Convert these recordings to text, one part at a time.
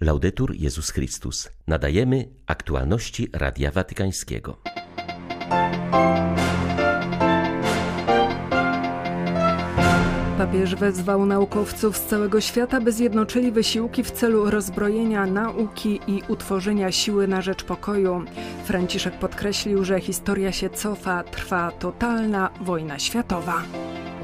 Laudetur Jezus Chrystus. Nadajemy aktualności Radia Watykańskiego. Papież wezwał naukowców z całego świata, by zjednoczyli wysiłki w celu rozbrojenia nauki i utworzenia siły na rzecz pokoju. Franciszek podkreślił, że historia się cofa, trwa totalna wojna światowa.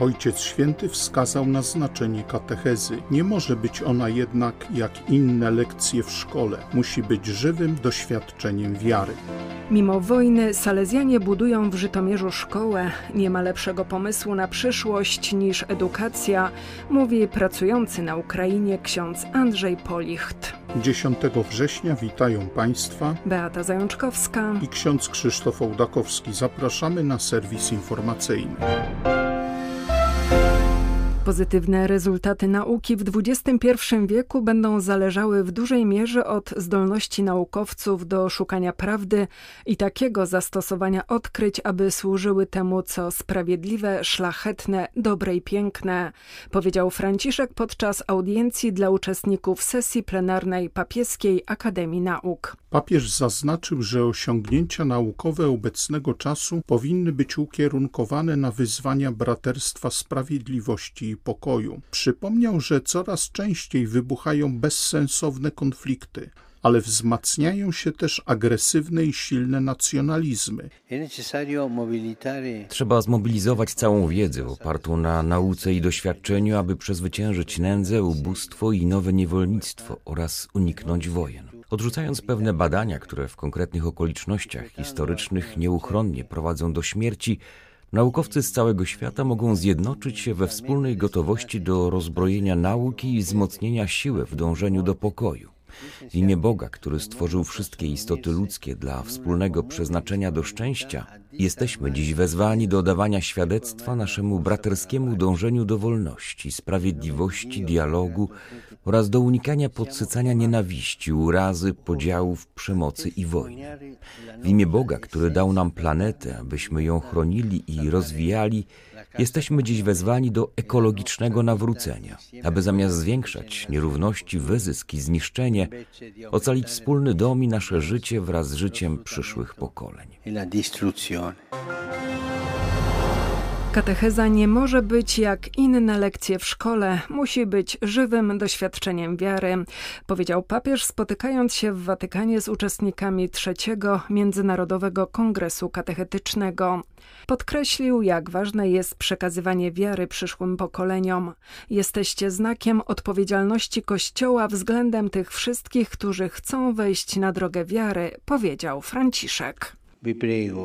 Ojciec Święty wskazał na znaczenie katechezy. Nie może być ona jednak jak inne lekcje w szkole. Musi być żywym doświadczeniem wiary. Mimo wojny Salezjanie budują w Żytomierzu szkołę. Nie ma lepszego pomysłu na przyszłość niż edukacja, mówi pracujący na Ukrainie ksiądz Andrzej Policht. 10 września witają Państwa Beata Zajączkowska i ksiądz Krzysztof Ołdakowski. Zapraszamy na serwis informacyjny. Pozytywne rezultaty nauki w XXI wieku będą zależały w dużej mierze od zdolności naukowców do szukania prawdy i takiego zastosowania odkryć, aby służyły temu, co sprawiedliwe, szlachetne, dobre i piękne, powiedział Franciszek podczas audiencji dla uczestników sesji plenarnej Papieskiej Akademii Nauk. Papież zaznaczył, że osiągnięcia naukowe obecnego czasu powinny być ukierunkowane na wyzwania braterstwa sprawiedliwości i pokoju. Przypomniał, że coraz częściej wybuchają bezsensowne konflikty, ale wzmacniają się też agresywne i silne nacjonalizmy. Trzeba zmobilizować całą wiedzę opartą na nauce i doświadczeniu, aby przezwyciężyć nędzę, ubóstwo i nowe niewolnictwo oraz uniknąć wojen. Odrzucając pewne badania, które w konkretnych okolicznościach historycznych nieuchronnie prowadzą do śmierci, Naukowcy z całego świata mogą zjednoczyć się we wspólnej gotowości do rozbrojenia nauki i wzmocnienia siły w dążeniu do pokoju. W imię Boga, który stworzył wszystkie istoty ludzkie dla wspólnego przeznaczenia do szczęścia, jesteśmy dziś wezwani do dawania świadectwa naszemu braterskiemu dążeniu do wolności, sprawiedliwości, dialogu oraz do unikania podsycania nienawiści, urazy, podziałów, przemocy i wojny. W imię Boga, który dał nam planetę, abyśmy ją chronili i rozwijali, jesteśmy dziś wezwani do ekologicznego nawrócenia, aby zamiast zwiększać nierówności, wyzysk i zniszczenie, ocalić wspólny dom i nasze życie wraz z życiem przyszłych pokoleń. Katecheza nie może być jak inne lekcje w szkole, musi być żywym doświadczeniem wiary, powiedział papież, spotykając się w Watykanie z uczestnikami trzeciego Międzynarodowego Kongresu Katechetycznego. Podkreślił, jak ważne jest przekazywanie wiary przyszłym pokoleniom. Jesteście znakiem odpowiedzialności Kościoła względem tych wszystkich, którzy chcą wejść na drogę wiary, powiedział Franciszek.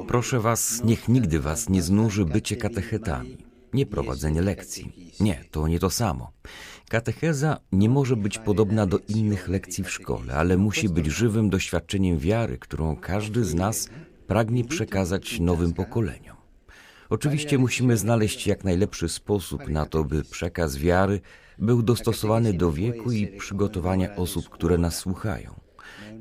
Proszę was, niech nigdy was nie znuży bycie katechetami. Nie prowadzenie lekcji. Nie, to nie to samo. Katecheza nie może być podobna do innych lekcji w szkole, ale musi być żywym doświadczeniem wiary, którą każdy z nas pragnie przekazać nowym pokoleniom. Oczywiście musimy znaleźć jak najlepszy sposób na to, by przekaz wiary był dostosowany do wieku i przygotowania osób, które nas słuchają.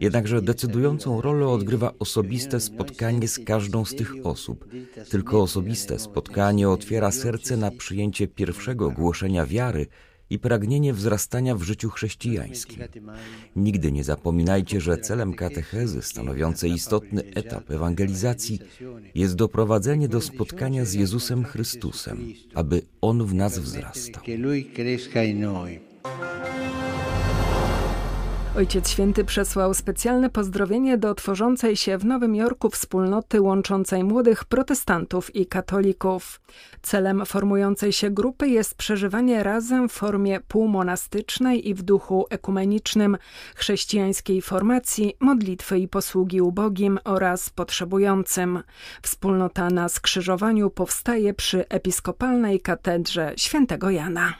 Jednakże decydującą rolę odgrywa osobiste spotkanie z każdą z tych osób. Tylko osobiste spotkanie otwiera serce na przyjęcie pierwszego głoszenia wiary i pragnienie wzrastania w życiu chrześcijańskim. Nigdy nie zapominajcie, że celem katechezy, stanowiącej istotny etap ewangelizacji, jest doprowadzenie do spotkania z Jezusem Chrystusem, aby On w nas wzrastał. Ojciec Święty przesłał specjalne pozdrowienie do tworzącej się w Nowym Jorku wspólnoty łączącej młodych protestantów i katolików. Celem formującej się grupy jest przeżywanie razem w formie półmonastycznej i w duchu ekumenicznym chrześcijańskiej formacji, modlitwy i posługi ubogim oraz potrzebującym. Wspólnota na skrzyżowaniu powstaje przy episkopalnej katedrze świętego Jana.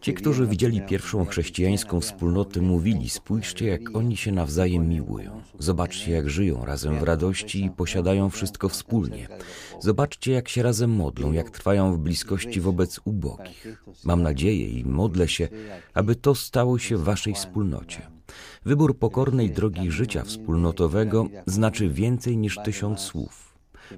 Ci, którzy widzieli pierwszą chrześcijańską wspólnotę, mówili: Spójrzcie, jak oni się nawzajem miłują. Zobaczcie, jak żyją razem w radości i posiadają wszystko wspólnie. Zobaczcie, jak się razem modlą, jak trwają w bliskości wobec ubogich. Mam nadzieję i modlę się, aby to stało się w Waszej wspólnocie. Wybór pokornej drogi życia wspólnotowego znaczy więcej niż tysiąc słów.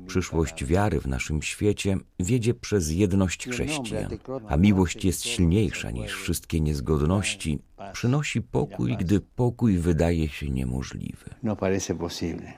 Przyszłość wiary w naszym świecie wiedzie przez jedność chrześcijan, a miłość jest silniejsza niż wszystkie niezgodności, przynosi pokój, gdy pokój wydaje się niemożliwy. No parece posible.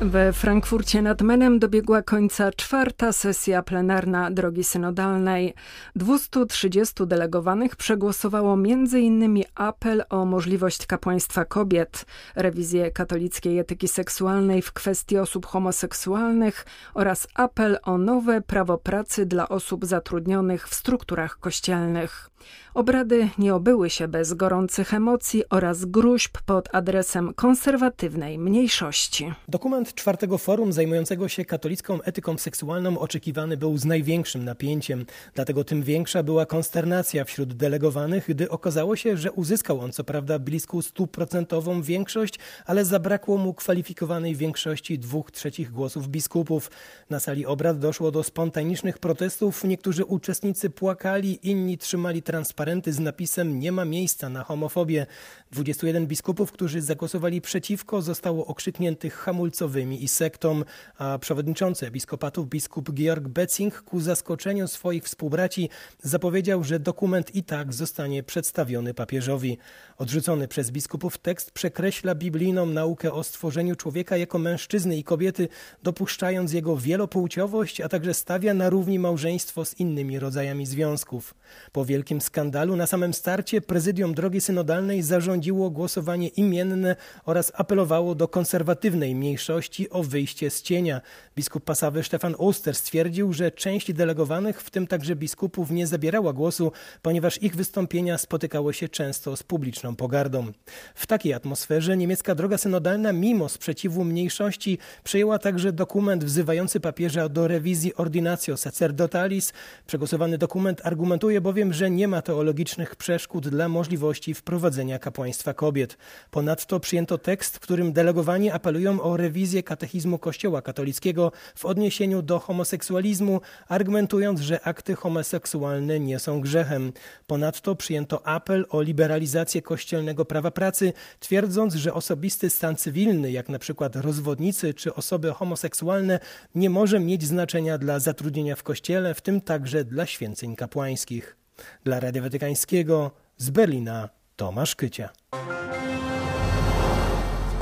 We Frankfurcie nad Menem dobiegła końca czwarta sesja plenarna drogi synodalnej. 230 delegowanych przegłosowało m.in. apel o możliwość kapłaństwa kobiet, rewizję katolickiej etyki seksualnej w kwestii osób homoseksualnych oraz apel o nowe prawo pracy dla osób zatrudnionych w strukturach kościelnych. Obrady nie obyły się bez gorących emocji oraz gruźb pod adresem konserwatywnej mniejszości. Dokument czwartego forum zajmującego się katolicką etyką seksualną oczekiwany był z największym napięciem. Dlatego tym większa była konsternacja wśród delegowanych, gdy okazało się, że uzyskał on co prawda bliską stuprocentową większość, ale zabrakło mu kwalifikowanej większości dwóch trzecich głosów biskupów. Na sali obrad doszło do spontanicznych protestów. Niektórzy uczestnicy płakali, inni trzymali transparenty z napisem Nie ma miejsca na homofobię. 21 biskupów, którzy zagłosowali przeciwko, zostało okrzykniętych hamulcowymi i sektą, a przewodniczący episkopatów biskup Georg Betzing ku zaskoczeniu swoich współbraci zapowiedział, że dokument i tak zostanie przedstawiony papieżowi. Odrzucony przez biskupów tekst przekreśla biblijną naukę o stworzeniu człowieka jako mężczyzny i kobiety, dopuszczając jego wielopłciowość, a także stawia na równi małżeństwo z innymi rodzajami związków. Po wielkim skandalu na samym starcie prezydium drogi synodalnej zarządziło głosowanie imienne oraz apelowało do konserwatywnej mniejszości o wyjście z cienia. Biskup pasawy Stefan Oster stwierdził, że część delegowanych, w tym także biskupów, nie zabierała głosu, ponieważ ich wystąpienia spotykały się często z publiczną pogardą. W takiej atmosferze niemiecka droga synodalna, mimo sprzeciwu mniejszości, przyjęła także dokument wzywający papieża do rewizji Ordinatio Sacerdotalis. Przegłosowany dokument argumentuje bowiem, że nie ma teologicznych przeszkód dla możliwości wprowadzenia kapłaństwa kobiet. Ponadto przyjęto tekst, w którym delegowani apelują o rewizję katechizmu Kościoła katolickiego w odniesieniu do homoseksualizmu, argumentując, że akty homoseksualne nie są grzechem. Ponadto przyjęto apel o liberalizację kościelnego prawa pracy, twierdząc, że osobisty stan cywilny, jak na przykład rozwodnicy czy osoby homoseksualne, nie może mieć znaczenia dla zatrudnienia w kościele, w tym także dla święceń kapłańskich. Dla Radia Watykańskiego z Berlina Tomasz Kycia.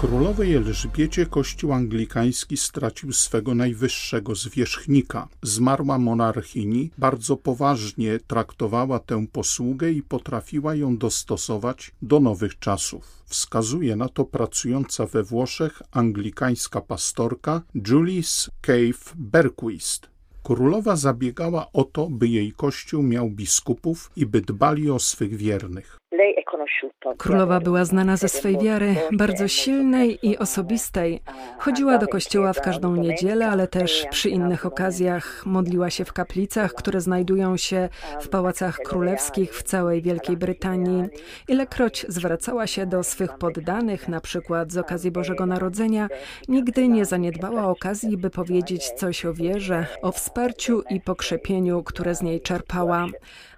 Królowej Elżbiecie Kościół anglikański stracił swego najwyższego zwierzchnika. Zmarła monarchini bardzo poważnie traktowała tę posługę i potrafiła ją dostosować do nowych czasów. Wskazuje na to pracująca we Włoszech anglikańska pastorka Julius Cave Berquist. Królowa zabiegała o to, by jej kościół miał biskupów i by dbali o swych wiernych. Królowa była znana ze swej wiary, bardzo silnej i osobistej. Chodziła do kościoła w każdą niedzielę, ale też przy innych okazjach. Modliła się w kaplicach, które znajdują się w pałacach królewskich w całej Wielkiej Brytanii. Ilekroć zwracała się do swych poddanych, na przykład z okazji Bożego Narodzenia, nigdy nie zaniedbała okazji, by powiedzieć coś o wierze, o wsparciu i pokrzepieniu, które z niej czerpała.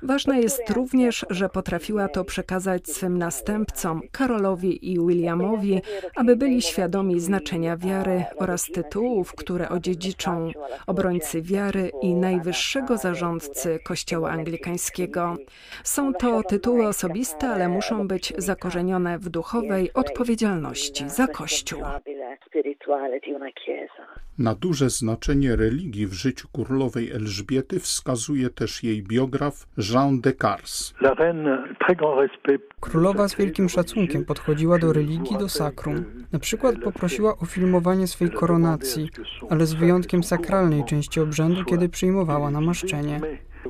Ważne jest również, że potrafiła to przekazać swym następcom, Karolowi i Williamowi, aby byli świadomi znaczenia wiary oraz tytułów, które odziedziczą obrońcy wiary i najwyższego zarządcy Kościoła Anglikańskiego. Są to tytuły osobiste, ale muszą być zakorzenione w duchowej odpowiedzialności za Kościół. Na duże znaczenie religii w życiu królowej Elżbiety wskazuje też jej biograf Jean de Cars. Królowa z wielkim szacunkiem podchodziła do religii, do sakrum. Na przykład poprosiła o filmowanie swej koronacji, ale z wyjątkiem sakralnej części obrzędu, kiedy przyjmowała namaszczenie.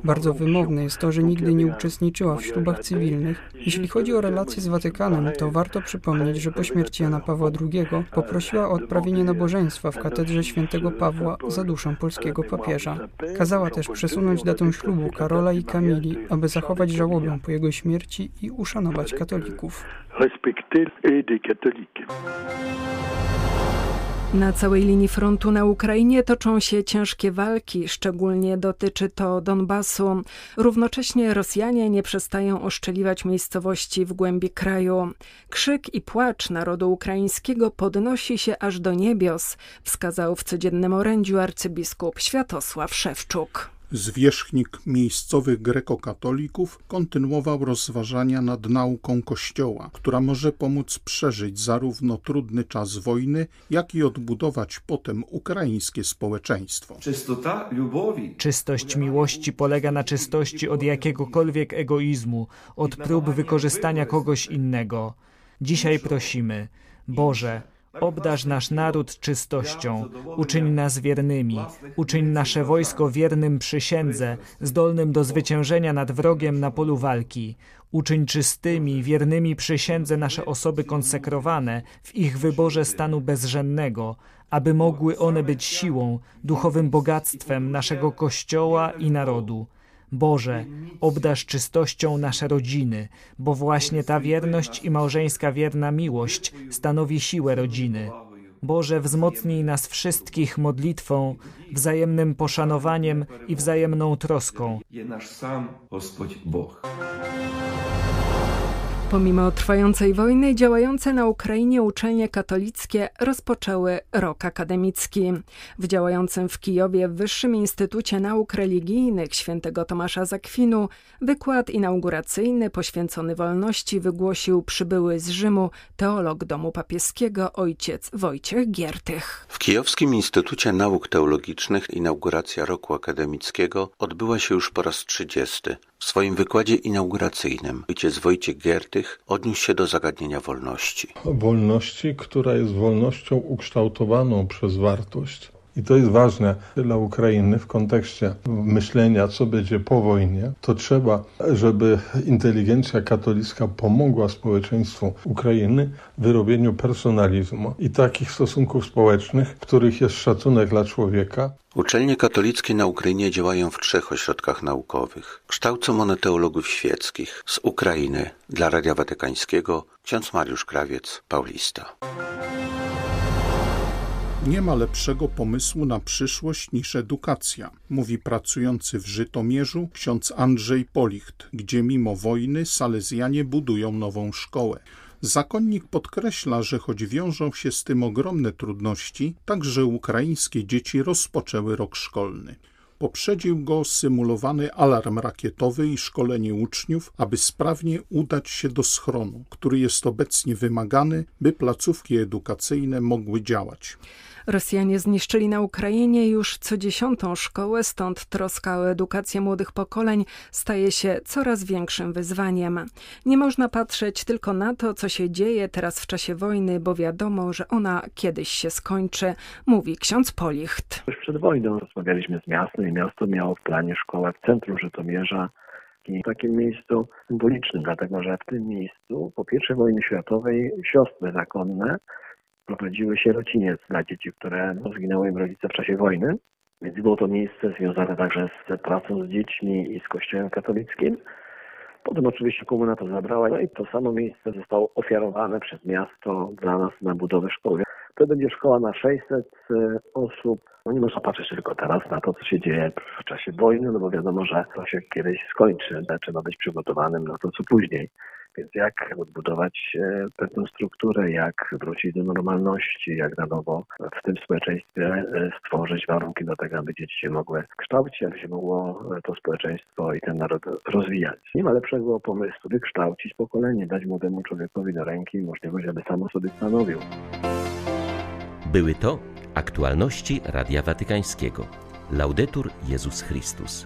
Bardzo wymowne jest to, że nigdy nie uczestniczyła w ślubach cywilnych. Jeśli chodzi o relacje z Watykanem, to warto przypomnieć, że po śmierci Jana Pawła II poprosiła o odprawienie nabożeństwa w katedrze świętego Pawła za duszą polskiego papieża. Kazała też przesunąć datę ślubu Karola i Kamili, aby zachować żałobę po jego śmierci i uszanować katolików. Na całej linii frontu na Ukrainie toczą się ciężkie walki, szczególnie dotyczy to Donbasu. Równocześnie Rosjanie nie przestają oszczeliwać miejscowości w głębi kraju. Krzyk i płacz narodu ukraińskiego podnosi się aż do niebios, wskazał w codziennym orędziu arcybiskup Światosław Szewczuk. Zwierzchnik miejscowych grekokatolików kontynuował rozważania nad nauką Kościoła, która może pomóc przeżyć zarówno trudny czas wojny, jak i odbudować potem ukraińskie społeczeństwo. Czystość miłości polega na czystości od jakiegokolwiek egoizmu, od prób wykorzystania kogoś innego. Dzisiaj prosimy, Boże, Obdarz nasz naród czystością, uczyń nas wiernymi, uczyń nasze wojsko wiernym przysiędze, zdolnym do zwyciężenia nad wrogiem na polu walki. Uczyń czystymi, wiernymi przysiędze nasze osoby konsekrowane w ich wyborze stanu bezrzędnego, aby mogły one być siłą, duchowym bogactwem naszego Kościoła i narodu. Boże, obdasz czystością nasze rodziny, bo właśnie ta wierność i małżeńska wierna miłość stanowi siłę rodziny. Boże, wzmocnij nas wszystkich modlitwą, wzajemnym poszanowaniem i wzajemną troską. Je nasz sam Bóg. Pomimo trwającej wojny, działające na Ukrainie uczelnie katolickie rozpoczęły rok akademicki. W działającym w Kijowie Wyższym Instytucie Nauk Religijnych świętego Tomasza Zakwinu wykład inauguracyjny poświęcony wolności wygłosił przybyły z Rzymu teolog domu papieskiego ojciec Wojciech Giertych. W Kijowskim Instytucie Nauk Teologicznych inauguracja roku akademickiego odbyła się już po raz 30. W swoim wykładzie inauguracyjnym ojciec Wojciech Giertych odniósł się do zagadnienia wolności. Wolności, która jest wolnością ukształtowaną przez wartość. I to jest ważne dla Ukrainy w kontekście myślenia, co będzie po wojnie. To trzeba, żeby inteligencja katolicka pomogła społeczeństwu Ukrainy w wyrobieniu personalizmu i takich stosunków społecznych, w których jest szacunek dla człowieka, Uczelnie katolickie na Ukrainie działają w trzech ośrodkach naukowych. Kształcą one teologów świeckich z Ukrainy dla Radia Watykańskiego ksiądz Mariusz Krawiec, Paulista. Nie ma lepszego pomysłu na przyszłość niż edukacja, mówi pracujący w Żytomierzu ksiądz Andrzej Policht, gdzie mimo wojny Salezjanie budują nową szkołę. Zakonnik podkreśla, że choć wiążą się z tym ogromne trudności, także ukraińskie dzieci rozpoczęły rok szkolny. Poprzedził go symulowany alarm rakietowy i szkolenie uczniów, aby sprawnie udać się do schronu, który jest obecnie wymagany, by placówki edukacyjne mogły działać. Rosjanie zniszczyli na Ukrainie już co dziesiątą szkołę, stąd troska o edukację młodych pokoleń staje się coraz większym wyzwaniem. Nie można patrzeć tylko na to, co się dzieje teraz w czasie wojny, bo wiadomo, że ona kiedyś się skończy, mówi ksiądz Policht. Już przed wojną rozmawialiśmy z miastem i miasto miało w planie szkołę w centrum Żytomierza, w takim miejscu symbolicznym, dlatego że w tym miejscu po I wojnie światowej siostry zakonne prowadziły sierociniec dla dzieci, które zginęły im rodzice w czasie wojny. Więc było to miejsce związane także z pracą z dziećmi i z kościołem katolickim. Potem oczywiście komuna to zabrała no i to samo miejsce zostało ofiarowane przez miasto dla nas na budowę szkoły. To będzie szkoła na 600 e, osób. No nie można patrzeć tylko teraz na to, co się dzieje w czasie wojny, no bo wiadomo, że to się kiedyś skończy. Trzeba być przygotowanym na to, co później. Więc jak odbudować e, pewną strukturę, jak wrócić do normalności, jak na nowo w tym społeczeństwie e, stworzyć warunki do tego, aby dzieci się mogły kształcić, aby się mogło to społeczeństwo i ten naród rozwijać. Nie ma lepszego pomysłu wykształcić pokolenie, dać młodemu człowiekowi do ręki możliwość, aby sam o sobie stanowił. Były to aktualności Radia Watykańskiego. Laudetur Jezus Chrystus.